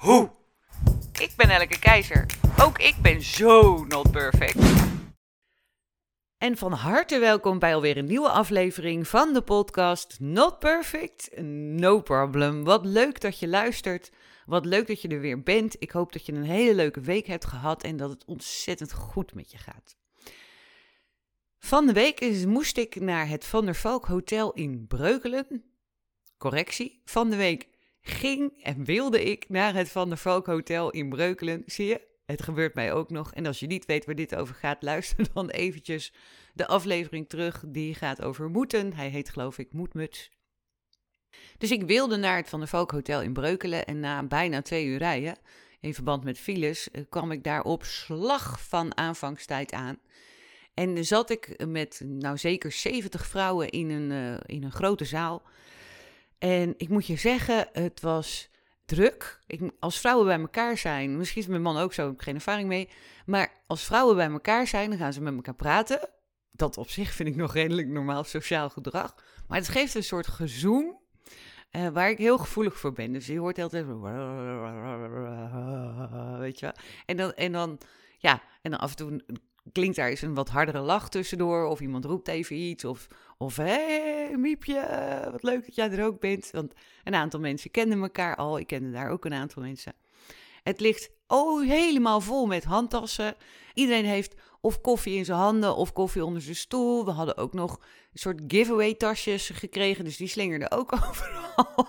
hoe. Ik ben Elke Keizer. Ook ik ben zo not perfect. En van harte welkom bij alweer een nieuwe aflevering van de podcast Not Perfect, No Problem. Wat leuk dat je luistert. Wat leuk dat je er weer bent. Ik hoop dat je een hele leuke week hebt gehad en dat het ontzettend goed met je gaat. Van de week moest ik naar het Van der Valk Hotel in Breukelen. Correctie, van de week ging en wilde ik naar het Van der Valk Hotel in Breukelen. Zie je, het gebeurt mij ook nog. En als je niet weet waar dit over gaat, luister dan eventjes de aflevering terug. Die gaat over moeten. Hij heet geloof ik Moedmuts. Dus ik wilde naar het Van der Valk Hotel in Breukelen. En na bijna twee uur rijden, in verband met files, eh, kwam ik daar op slag van aanvangstijd aan. En zat ik met nou zeker 70 vrouwen in een, uh, in een grote zaal. En ik moet je zeggen, het was druk. Ik, als vrouwen bij elkaar zijn, misschien is mijn man ook zo, ik heb geen ervaring mee. Maar als vrouwen bij elkaar zijn, dan gaan ze met elkaar praten. Dat op zich vind ik nog redelijk normaal sociaal gedrag. Maar het geeft een soort gezoem uh, waar ik heel gevoelig voor ben. Dus je hoort altijd. Weet je? En dan, en dan, ja, en dan af en toe klinkt daar eens een wat hardere lach tussendoor. Of iemand roept even iets. Of, of hé, hey, Miepje, wat leuk dat jij er ook bent. Want een aantal mensen kenden elkaar al. Ik kende daar ook een aantal mensen. Het ligt oh, helemaal vol met handtassen. Iedereen heeft of koffie in zijn handen of koffie onder zijn stoel. We hadden ook nog een soort giveaway tasjes gekregen. Dus die slingerden ook overal.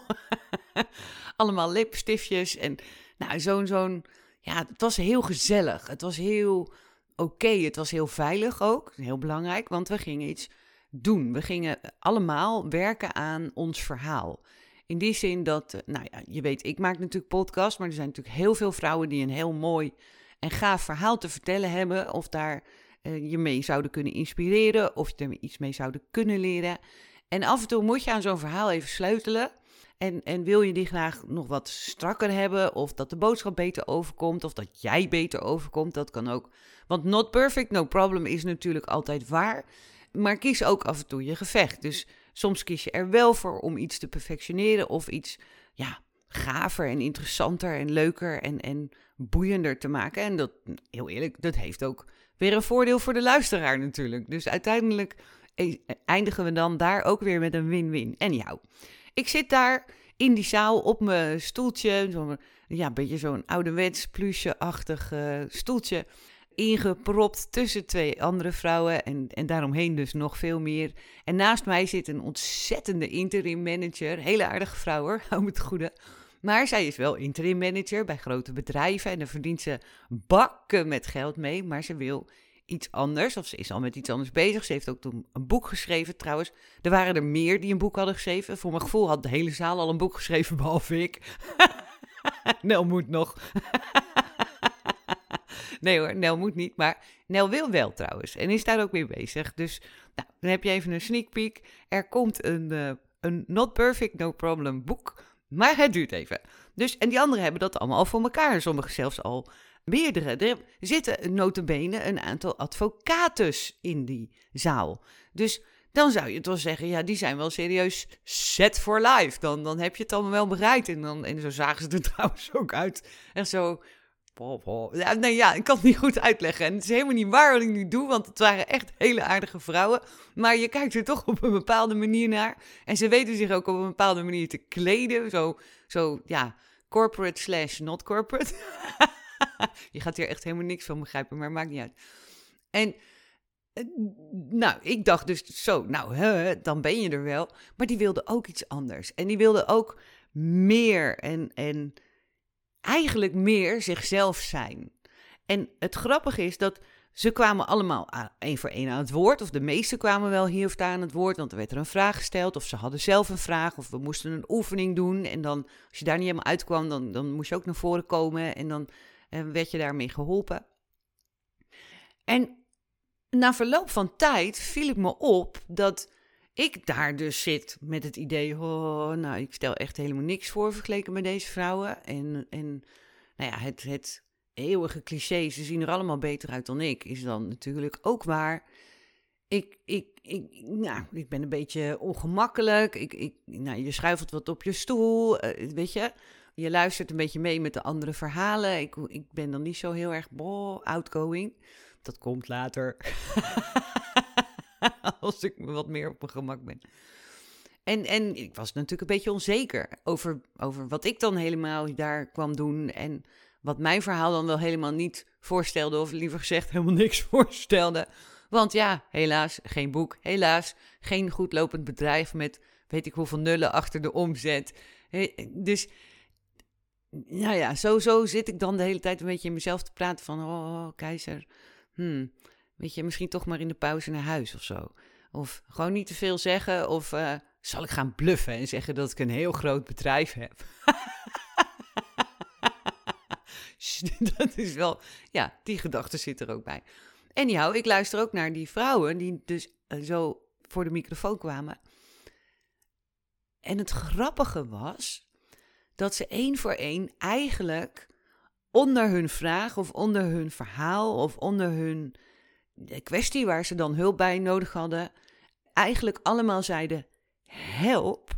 Allemaal lipstiftjes. En nou, zo'n, zo'n, ja, het was heel gezellig. Het was heel oké. Het was heel veilig ook. Heel belangrijk, want we gingen iets doen. We gingen allemaal werken aan ons verhaal. In die zin dat, eh, nou ja, je weet, ik maak natuurlijk podcast, maar er zijn natuurlijk heel veel vrouwen die een heel mooi en gaaf verhaal te vertellen hebben. Of daar uh, je mee zouden kunnen inspireren, of je er iets mee zouden kunnen leren. En af en toe moet je aan zo'n verhaal even sleutelen. En, en wil je die graag nog wat strakker hebben, of dat de boodschap beter overkomt, of dat jij beter overkomt, dat kan ook. Want not perfect, no problem is natuurlijk altijd waar. Maar kies ook af en toe je gevecht. Dus soms kies je er wel voor om iets te perfectioneren of iets ja, gaver en interessanter en leuker en, en boeiender te maken. En dat, heel eerlijk, dat heeft ook weer een voordeel voor de luisteraar natuurlijk. Dus uiteindelijk e-, eindigen we dan daar ook weer met een win-win. En jou. Ik zit daar in die zaal op mijn stoeltje, zo, ja, een beetje zo'n ouderwets plusje-achtig uh, stoeltje ingepropt tussen twee andere vrouwen en, en daaromheen dus nog veel meer. En naast mij zit een ontzettende interim manager, hele aardige vrouw hoor, hou het goede. Maar zij is wel interim manager bij grote bedrijven en daar verdient ze bakken met geld mee, maar ze wil iets anders, of ze is al met iets anders bezig. Ze heeft ook toen een boek geschreven trouwens. Er waren er meer die een boek hadden geschreven. Voor mijn gevoel had de hele zaal al een boek geschreven, behalve ik. Nel moet nog. nee hoor, Nel moet niet. Maar Nel wil wel trouwens. En is daar ook mee bezig. Dus nou, dan heb je even een sneak peek. Er komt een, uh, een Not Perfect, No Problem boek. Maar het duurt even. Dus, en die anderen hebben dat allemaal al voor elkaar. Sommigen zelfs al meerdere. Er zitten notabene een aantal advocaten in die zaal. Dus dan zou je toch zeggen, ja, die zijn wel serieus set for life. Dan, dan heb je het allemaal wel bereikt. En, dan, en zo zagen ze er trouwens ook uit. En zo ja, nee, ja, ik kan het niet goed uitleggen. En het is helemaal niet waar wat ik nu doe, want het waren echt hele aardige vrouwen. Maar je kijkt er toch op een bepaalde manier naar. En ze weten zich ook op een bepaalde manier te kleden. Zo, zo ja, corporate slash not corporate. je gaat hier echt helemaal niks van begrijpen, maar maakt niet uit. En eh, nou, ik dacht dus zo, nou, hè, dan ben je er wel. Maar die wilde ook iets anders. En die wilde ook meer en... en eigenlijk meer zichzelf zijn. En het grappige is dat Ze kwamen allemaal één voor één aan het woord, of de meeste kwamen wel hier of daar aan het woord, want er werd er een vraag gesteld, of ze hadden zelf een vraag, of we moesten een oefening doen. En dan, als je daar niet helemaal uitkwam, dan, dan moest je ook naar voren komen en dan eh, werd je daarmee geholpen. En na verloop van tijd viel ik me op dat ik daar dus zit met het idee, oh, nou, ik stel echt helemaal niks voor vergeleken met deze vrouwen. En, en nou ja, het, het eeuwige cliché, ze zien er allemaal beter uit dan ik, is dan natuurlijk ook waar. Ik, ik, ik, nou, ik ben een beetje ongemakkelijk. Ik, ik, nou, je schuifelt wat op je stoel, uh, weet je. Je luistert een beetje mee met de andere verhalen. Ik, ik ben dan niet zo heel erg boh, outgoing. Dat komt later. Als ik wat meer op mijn gemak ben. En, en ik was natuurlijk een beetje onzeker over, over wat ik dan helemaal daar kwam doen. En wat mijn verhaal dan wel helemaal niet voorstelde, of liever gezegd helemaal niks voorstelde. Want ja, helaas geen boek, helaas geen goed lopend bedrijf met weet ik hoeveel nullen achter de omzet. Dus nou ja, zo, zo zit ik dan de hele tijd een beetje in mezelf te praten van, oh, keizer, hmm, weet je, misschien toch maar in de pauze naar huis of zo. Of gewoon niet te veel zeggen, of uh, zal ik gaan bluffen en zeggen dat ik een heel groot bedrijf heb. dat is wel, ja, die gedachte zit er ook bij. En jou, ik luister ook naar die vrouwen die dus uh, zo voor de microfoon kwamen. En het grappige was dat ze één voor één eigenlijk onder hun vraag of onder hun verhaal of onder hun kwestie waar ze dan hulp bij nodig hadden, eigenlijk allemaal zeiden: Help,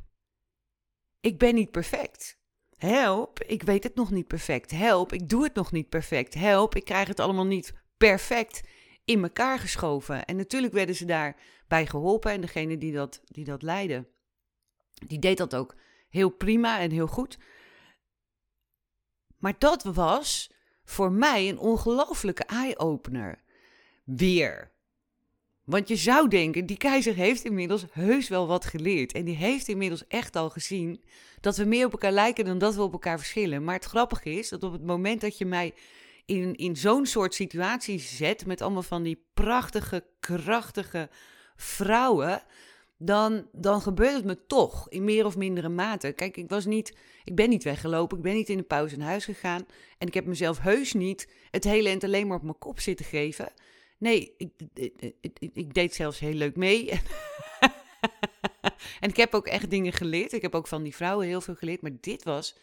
ik ben niet perfect. Help, ik weet het nog niet perfect. Help, ik doe het nog niet perfect. Help, ik krijg het allemaal niet perfect in elkaar geschoven. En natuurlijk werden ze daarbij geholpen. En degene die dat, die dat leidde, die deed dat ook heel prima en heel goed. Maar dat was voor mij een ongelofelijke eye-opener. Weer. Want je zou denken, die keizer heeft inmiddels heus wel wat geleerd. En die heeft inmiddels echt al gezien dat we meer op elkaar lijken dan dat we op elkaar verschillen. Maar het grappige is dat op het moment dat je mij in, in zo'n soort situatie zet, met allemaal van die prachtige, krachtige vrouwen, dan, dan gebeurt het me toch in meer of mindere mate. Kijk, ik, was niet, ik ben niet weggelopen, ik ben niet in de pauze naar huis gegaan. En ik heb mezelf heus niet het hele en alleen maar op mijn kop zitten geven. Nee, ik, ik, ik, ik deed zelfs heel leuk mee. en ik heb ook echt dingen geleerd. Ik heb ook van die vrouwen heel veel geleerd. Maar dit was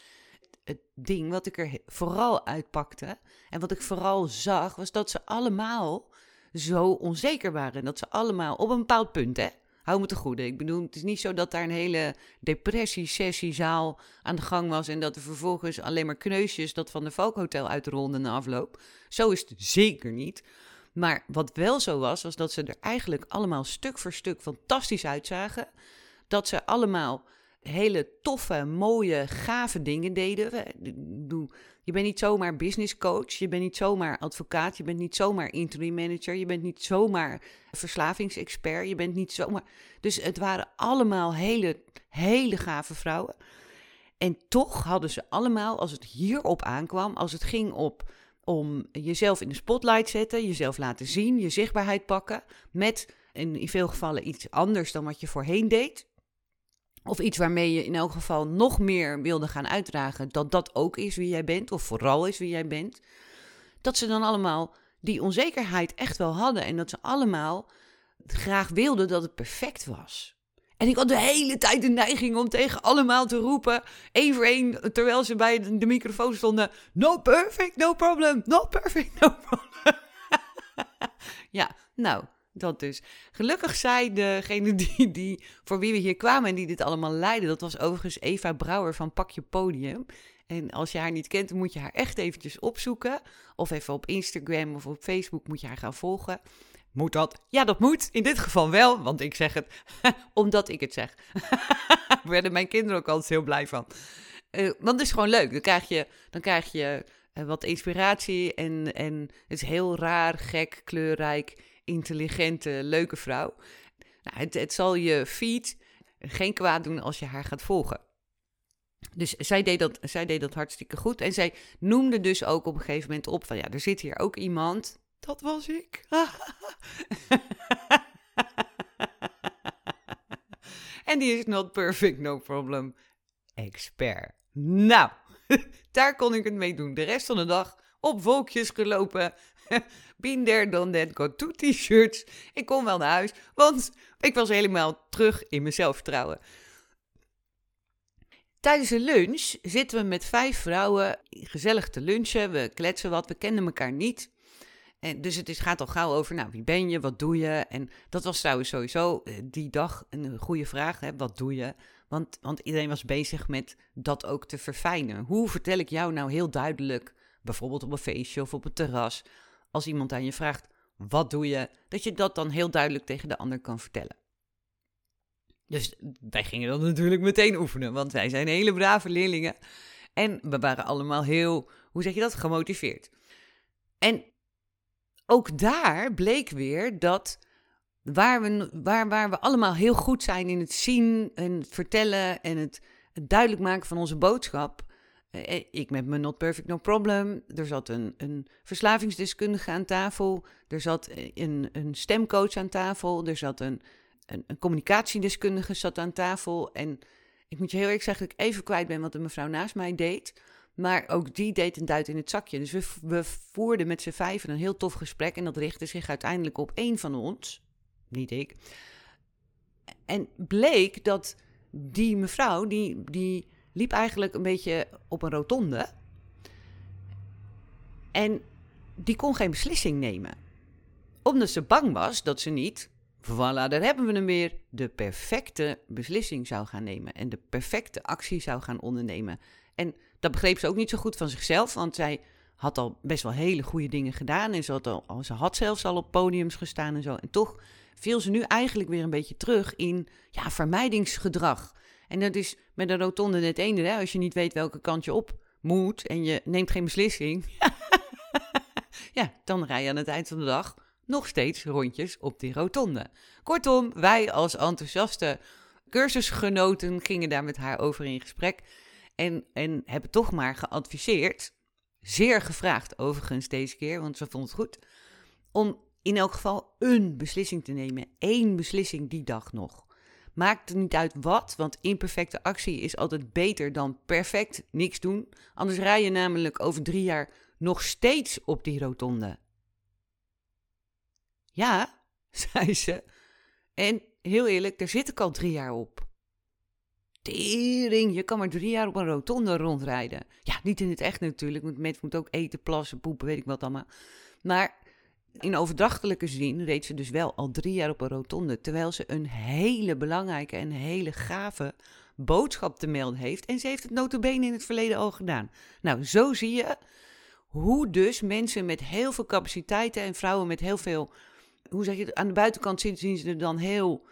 het ding wat ik er vooral uitpakte. En wat ik vooral zag, was dat ze allemaal zo onzeker waren. Dat ze allemaal op een bepaald punt, hè hou me te goede. Ik bedoel, het is niet zo dat daar een hele depressie-sessiezaal aan de gang was en dat er vervolgens alleen maar kneusjes dat van de Valkhotel uitrolden na afloop. Zo is het zeker niet. Maar wat wel zo was, was dat ze er eigenlijk allemaal stuk voor stuk fantastisch uitzagen. Dat ze allemaal hele toffe, mooie, gave dingen deden. Je bent niet zomaar business coach, je bent niet zomaar advocaat, je bent niet zomaar interim manager, je bent niet zomaar verslavingsexpert, je bent niet zomaar. Dus het waren allemaal hele, hele gave vrouwen. En toch hadden ze allemaal, als het hierop aankwam, als het ging op om jezelf in de spotlight zetten, jezelf laten zien, je zichtbaarheid pakken, met in veel gevallen iets anders dan wat je voorheen deed. Of iets waarmee je in elk geval nog meer wilde gaan uitdragen dat dat ook is wie jij bent, of vooral is wie jij bent. Dat ze dan allemaal die onzekerheid echt wel hadden en dat ze allemaal graag wilden dat het perfect was. En ik had de hele tijd de neiging om tegen allemaal te roepen, één voor één, terwijl ze bij de microfoon stonden: No perfect, no problem, no perfect, no problem. ja, nou, dat dus. Gelukkig zei degene die, die, voor wie we hier kwamen en die dit allemaal leidde, dat was overigens Eva Brouwer van Pak Je Podium. En als je haar niet kent, moet je haar echt eventjes opzoeken. Of even op Instagram of op Facebook moet je haar gaan volgen. Moet dat? Ja, dat moet. In dit geval wel, want ik zeg het omdat ik het zeg. Daar werden mijn kinderen ook altijd heel blij van. Uh, want het is gewoon leuk. Dan krijg je, dan krijg je uh, wat inspiratie en, en het is heel raar, gek, kleurrijk intelligente, leuke vrouw. Nou, het, het zal je feed geen kwaad doen als je haar gaat volgen. Dus zij deed, dat, zij deed dat hartstikke goed. En zij noemde dus ook op een gegeven moment op van ja, er zit hier ook iemand dat was ik. en die is not perfect, no problem. Expert. Nou, daar kon ik het mee doen. De rest van de dag op wolkjes gelopen. There, done that, got t-shirts. Ik kon wel naar huis, want ik was helemaal terug in mijn zelfvertrouwen. Tijdens de lunch zitten we met vijf vrouwen gezellig te lunchen. We kletsen wat, we kennen elkaar niet. En dus het is, gaat al gauw over, nou, wie ben je, wat doe je? En dat was trouwens sowieso eh, die dag een goede vraag, hè, wat doe je? Want, want iedereen was bezig met dat ook te verfijnen. Hoe vertel ik jou nou heel duidelijk, bijvoorbeeld op een feestje of op een terras, als iemand aan je vraagt, wat doe je? Dat je dat dan heel duidelijk tegen de ander kan vertellen. Dus wij gingen dat natuurlijk meteen oefenen, want wij zijn hele brave leerlingen. En we waren allemaal heel, hoe zeg je dat, gemotiveerd. En ook daar bleek weer dat waar we, waar, waar we allemaal heel goed zijn in het zien en vertellen en het, duidelijk maken van onze boodschap. Eh, eh, ik met mijn Not Perfect No Problem. Er zat een, een verslavingsdeskundige aan tafel. Er zat een, een stemcoach aan tafel. Er zat een, een, een communicatiedeskundige zat aan tafel. En ik moet je heel eerlijk zeggen dat ik even kwijt ben wat de mevrouw naast mij deed. Maar ook die deed een duit in het zakje. Dus we, voerden met z'n vijven een heel tof gesprek. En dat richtte zich uiteindelijk op één van ons. Niet ik. En bleek dat die mevrouw, die, die liep eigenlijk een beetje op een rotonde. En die kon geen beslissing nemen. Omdat ze bang was dat ze niet, voilà, daar hebben we hem weer, de perfecte beslissing zou gaan nemen. En de perfecte actie zou gaan ondernemen. En dat begreep ze ook niet zo goed van zichzelf, want zij had al best wel hele goede dingen gedaan. En ze had, ze had zelfs al op podiums gestaan en zo. En toch viel ze nu eigenlijk weer een beetje terug in ja, vermijdingsgedrag. En dat is met een rotonde net ene. Hè? Als je niet weet welke kant je op moet en je neemt geen beslissing. ja, dan rij je aan het eind van de dag nog steeds rondjes op die rotonde. Kortom, wij als enthousiaste cursusgenoten gingen daar met haar over in gesprek. En, en hebben toch maar geadviseerd, zeer gevraagd overigens deze keer, want ze vond het goed, om in elk geval een beslissing te nemen. Eén beslissing die dag nog. Maakt het niet uit wat, want imperfecte actie is altijd beter dan perfect niks doen. Anders rij je namelijk over drie jaar nog steeds op die rotonde. Ja, zei ze. En heel eerlijk, daar zit ik al drie jaar op. Tering, je kan maar drie jaar op een rotonde rondrijden. Ja, niet in het echt natuurlijk, want mensen moeten ook eten, plassen, poepen, weet ik wat allemaal. Maar in overdrachtelijke zin reed ze dus wel al drie jaar op een rotonde, terwijl ze een hele belangrijke en hele gave boodschap te melden heeft. En ze heeft het notabene in het verleden al gedaan. Nou, zo zie je hoe dus mensen met heel veel capaciteiten en vrouwen met heel veel, hoe zeg je aan de buitenkant zien ze er dan heel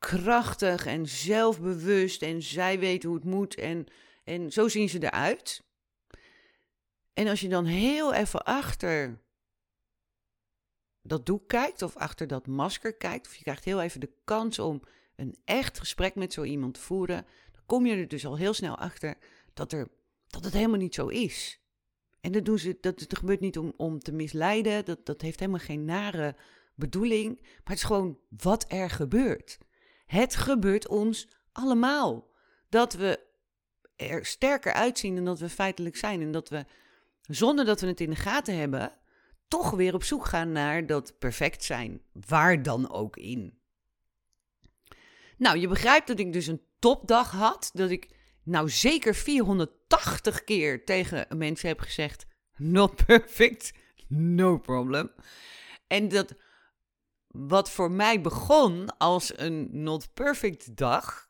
krachtig en zelfbewust en zij weten hoe het moet en, en zo zien ze eruit. En als je dan heel even achter dat doek kijkt of achter dat masker kijkt, of je krijgt heel even de kans om een echt gesprek met zo iemand te voeren, dan kom je er dus al heel snel achter dat, er, dat het helemaal niet zo is. En dat, doen ze, dat, dat gebeurt niet om, om te misleiden, dat, dat heeft helemaal geen nare bedoeling, maar het is gewoon wat er gebeurt. Het gebeurt ons allemaal. Dat we er sterker uitzien dan dat we feitelijk zijn. En dat we, zonder dat we het in de gaten hebben, toch weer op zoek gaan naar dat perfect zijn. Waar dan ook in. Nou, je begrijpt dat ik dus een topdag had. Dat ik nou zeker 480 keer tegen mensen heb gezegd: Not perfect, no problem. En dat wat voor mij begon als een not perfect dag.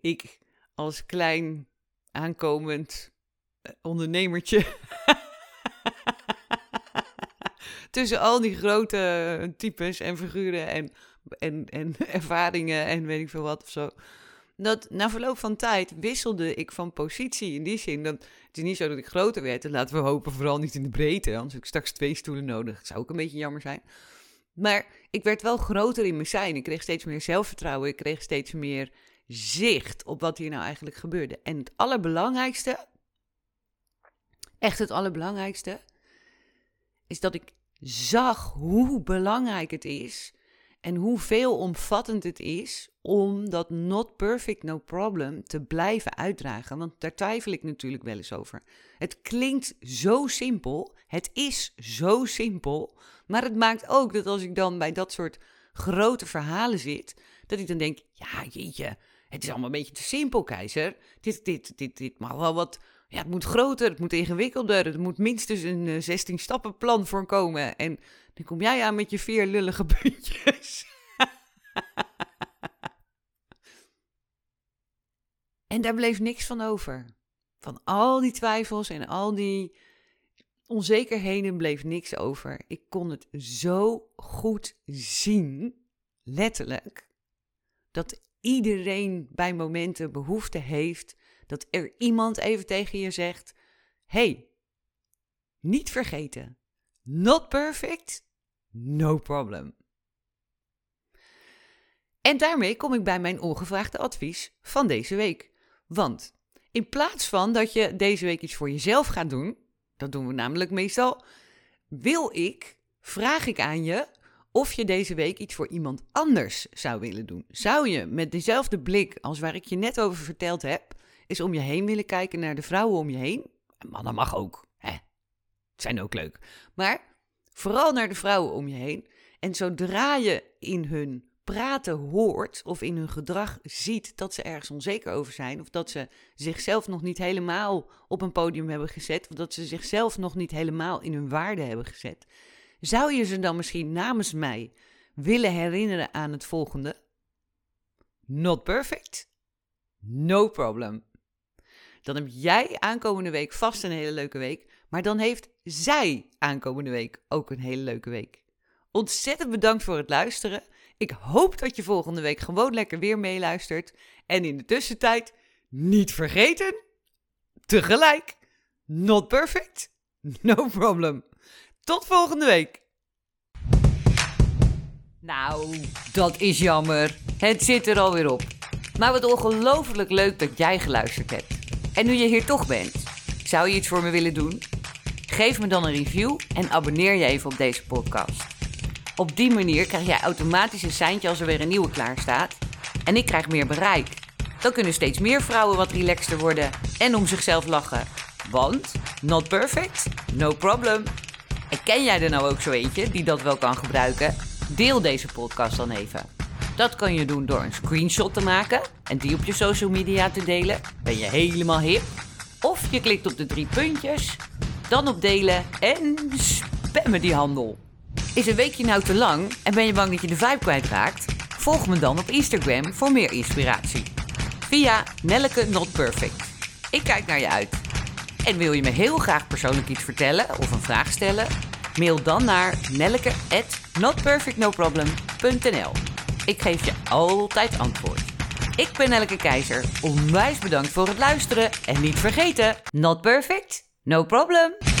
Ik als klein aankomend eh, ondernemertje. Tussen al die grote types en figuren en, en, en ervaringen en weet ik veel wat of zo. Dat na verloop van tijd wisselde ik van positie in die zin. Dat, het is niet zo dat ik groter werd. En laten we hopen, vooral niet in de breedte. Anders heb ik straks twee stoelen nodig. Dat zou ook een beetje jammer zijn. Maar ik werd wel groter in mijn zijn. Ik kreeg steeds meer zelfvertrouwen. Ik kreeg steeds meer zicht op wat hier nou eigenlijk gebeurde. En het allerbelangrijkste, echt het allerbelangrijkste, is dat ik zag hoe belangrijk het is en hoe veelomvattend het is om dat not perfect, no problem te blijven uitdragen. Want daar twijfel ik natuurlijk wel eens over. Het klinkt zo simpel, het is zo simpel, maar het maakt ook dat als ik dan bij dat soort grote verhalen zit, dat ik dan denk, ja jeetje, het is allemaal een beetje te simpel, keizer. Dit, dit, dit, dit mag wel wat, ja, het moet groter, het moet ingewikkelder, het moet minstens een uh, 16 stappen plan voorkomen. En dan kom jij aan met je vier lullige puntjes. en daar bleef niks van over. Van al die twijfels en al die onzekerheden bleef niks over. Ik kon het zo goed zien, letterlijk, dat iedereen bij momenten behoefte heeft dat er iemand even tegen je zegt: hey, niet vergeten, not perfect, no problem. En daarmee kom ik bij mijn ongevraagde advies van deze week. Want in plaats van dat je deze week iets voor jezelf gaat doen, dat doen we namelijk meestal, wil ik, vraag ik aan je of je deze week iets voor iemand anders zou willen doen. Zou je met dezelfde blik als waar ik je net over verteld heb, eens om je heen willen kijken naar de vrouwen om je heen? Mannen mag ook, hè? Zijn ook leuk. Maar vooral naar de vrouwen om je heen. En zodra je in hun praten hoort of in hun gedrag ziet dat ze ergens onzeker over zijn, of dat ze zichzelf nog niet helemaal op een podium hebben gezet, of dat ze zichzelf nog niet helemaal in hun waarde hebben gezet, zou je ze dan misschien namens mij willen herinneren aan het volgende? Not perfect? No problem. Dan heb jij aankomende week vast een hele leuke week, maar dan heeft zij aankomende week ook een hele leuke week. Ontzettend bedankt voor het luisteren. Ik hoop dat je volgende week gewoon lekker weer meeluistert. En in de tussentijd, niet vergeten, tegelijk, not perfect, no problem. Tot volgende week. Nou, dat is jammer. Het zit er alweer op. Maar wat ongelooflijk leuk dat jij geluisterd hebt. En nu je hier toch bent, zou je iets voor me willen doen? Geef me dan een review en abonneer je even op deze podcast. Op die manier krijg jij automatisch een seintje als er weer een nieuwe klaar staat. En ik krijg meer bereik. Dan kunnen steeds meer vrouwen wat relaxter worden en om zichzelf lachen. Want, not perfect, no problem. En ken jij er nou ook zo eentje die dat wel kan gebruiken? Deel deze podcast dan even. Dat kan je doen door een screenshot te maken en die op je social media te delen. Ben je helemaal hip? Of je klikt op de drie puntjes, dan op delen en spammen die handel. Is een weekje nou te lang en ben je bang dat je de vibe kwijtraakt? Volg me dan op Instagram voor meer inspiratie. Via Nelleke Not Perfect. Ik kijk naar je uit. En wil je me heel graag persoonlijk iets vertellen of een vraag stellen? Mail dan naar nelleke@notperfectnoproblem.nl. Ik geef je altijd antwoord. Ik ben Nelleke Keizer. Onwijs bedankt voor het luisteren en niet vergeten: not perfect, no problem.